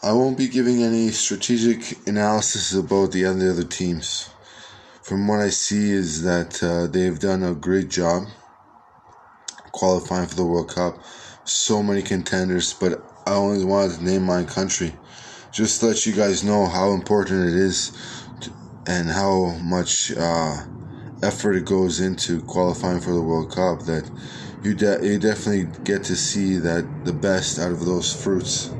I won't be giving any strategic analysis about the other teams. From what I see, is that uh, they've done a great job qualifying for the World Cup. So many contenders, but I only wanted to name my country. Just to let you guys know how important it is to, and how much uh, effort it goes into qualifying for the World Cup that you, de- you definitely get to see that the best out of those fruits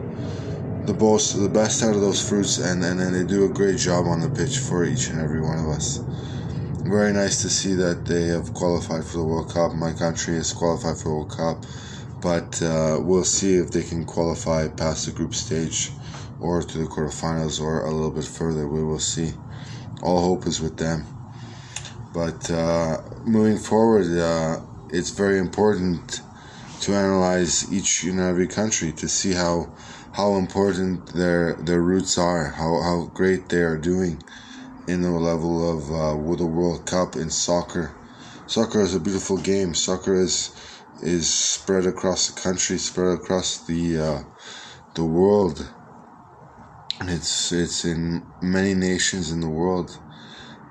the most the best out of those fruits and, and, and they do a great job on the pitch for each and every one of us very nice to see that they have qualified for the World Cup. My country has qualified for the World Cup, but uh, we'll see if they can qualify past the group stage or to the quarterfinals or a little bit further. We will see. All hope is with them. But uh, moving forward, uh, it's very important to analyze each and every country to see how how important their their roots are, how, how great they are doing in the level of uh, the World Cup in soccer. Soccer is a beautiful game. Soccer is is spread across the country, spread across the uh, the world. It's it's in many nations in the world,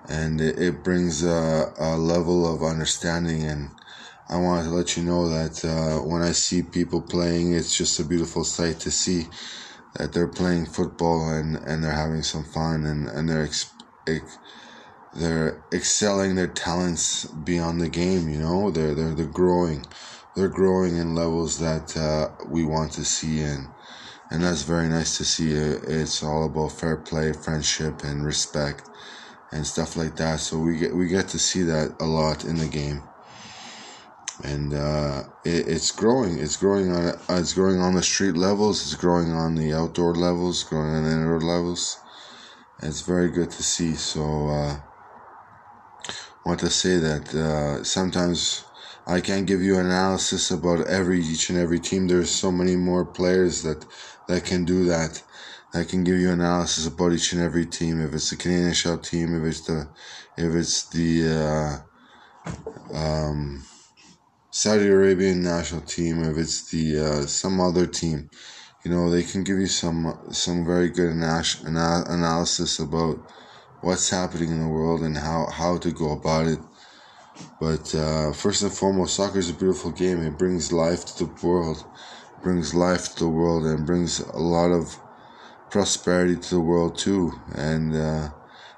and it, it brings a, a level of understanding. And I wanted to let you know that uh, when I see people playing, it's just a beautiful sight to see that they're playing football and, and they're having some fun and, and they're they're excelling their talents beyond the game. You know, they're they're they're growing, they're growing in levels that uh, we want to see in, and that's very nice to see. It's all about fair play, friendship, and respect, and stuff like that. So we get we get to see that a lot in the game. And uh, it, it's growing. It's growing on. It's growing on the street levels. It's growing on the outdoor levels. Growing on the indoor levels it's very good to see. So, uh, want to say that uh, sometimes I can't give you analysis about every each and every team. There's so many more players that that can do that. That can give you analysis about each and every team. If it's the Canadian Shell team, if it's the if it's the uh, um, Saudi Arabian national team, if it's the uh, some other team you know they can give you some some very good analysis about what's happening in the world and how how to go about it. But uh, first and foremost soccer is a beautiful game. It brings life to the world brings life to the world and brings a lot of prosperity to the world too. And uh,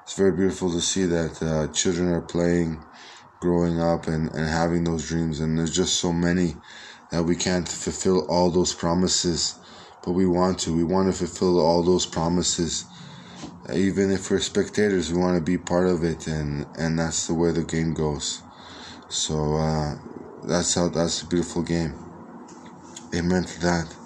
it's very beautiful to see that uh, children are playing growing up and, and having those dreams and there's just so many that we can't fulfill all those promises but we want to. We want to fulfill all those promises. Even if we're spectators, we want to be part of it, and and that's the way the game goes. So uh, that's how that's a beautiful game. Amen to that.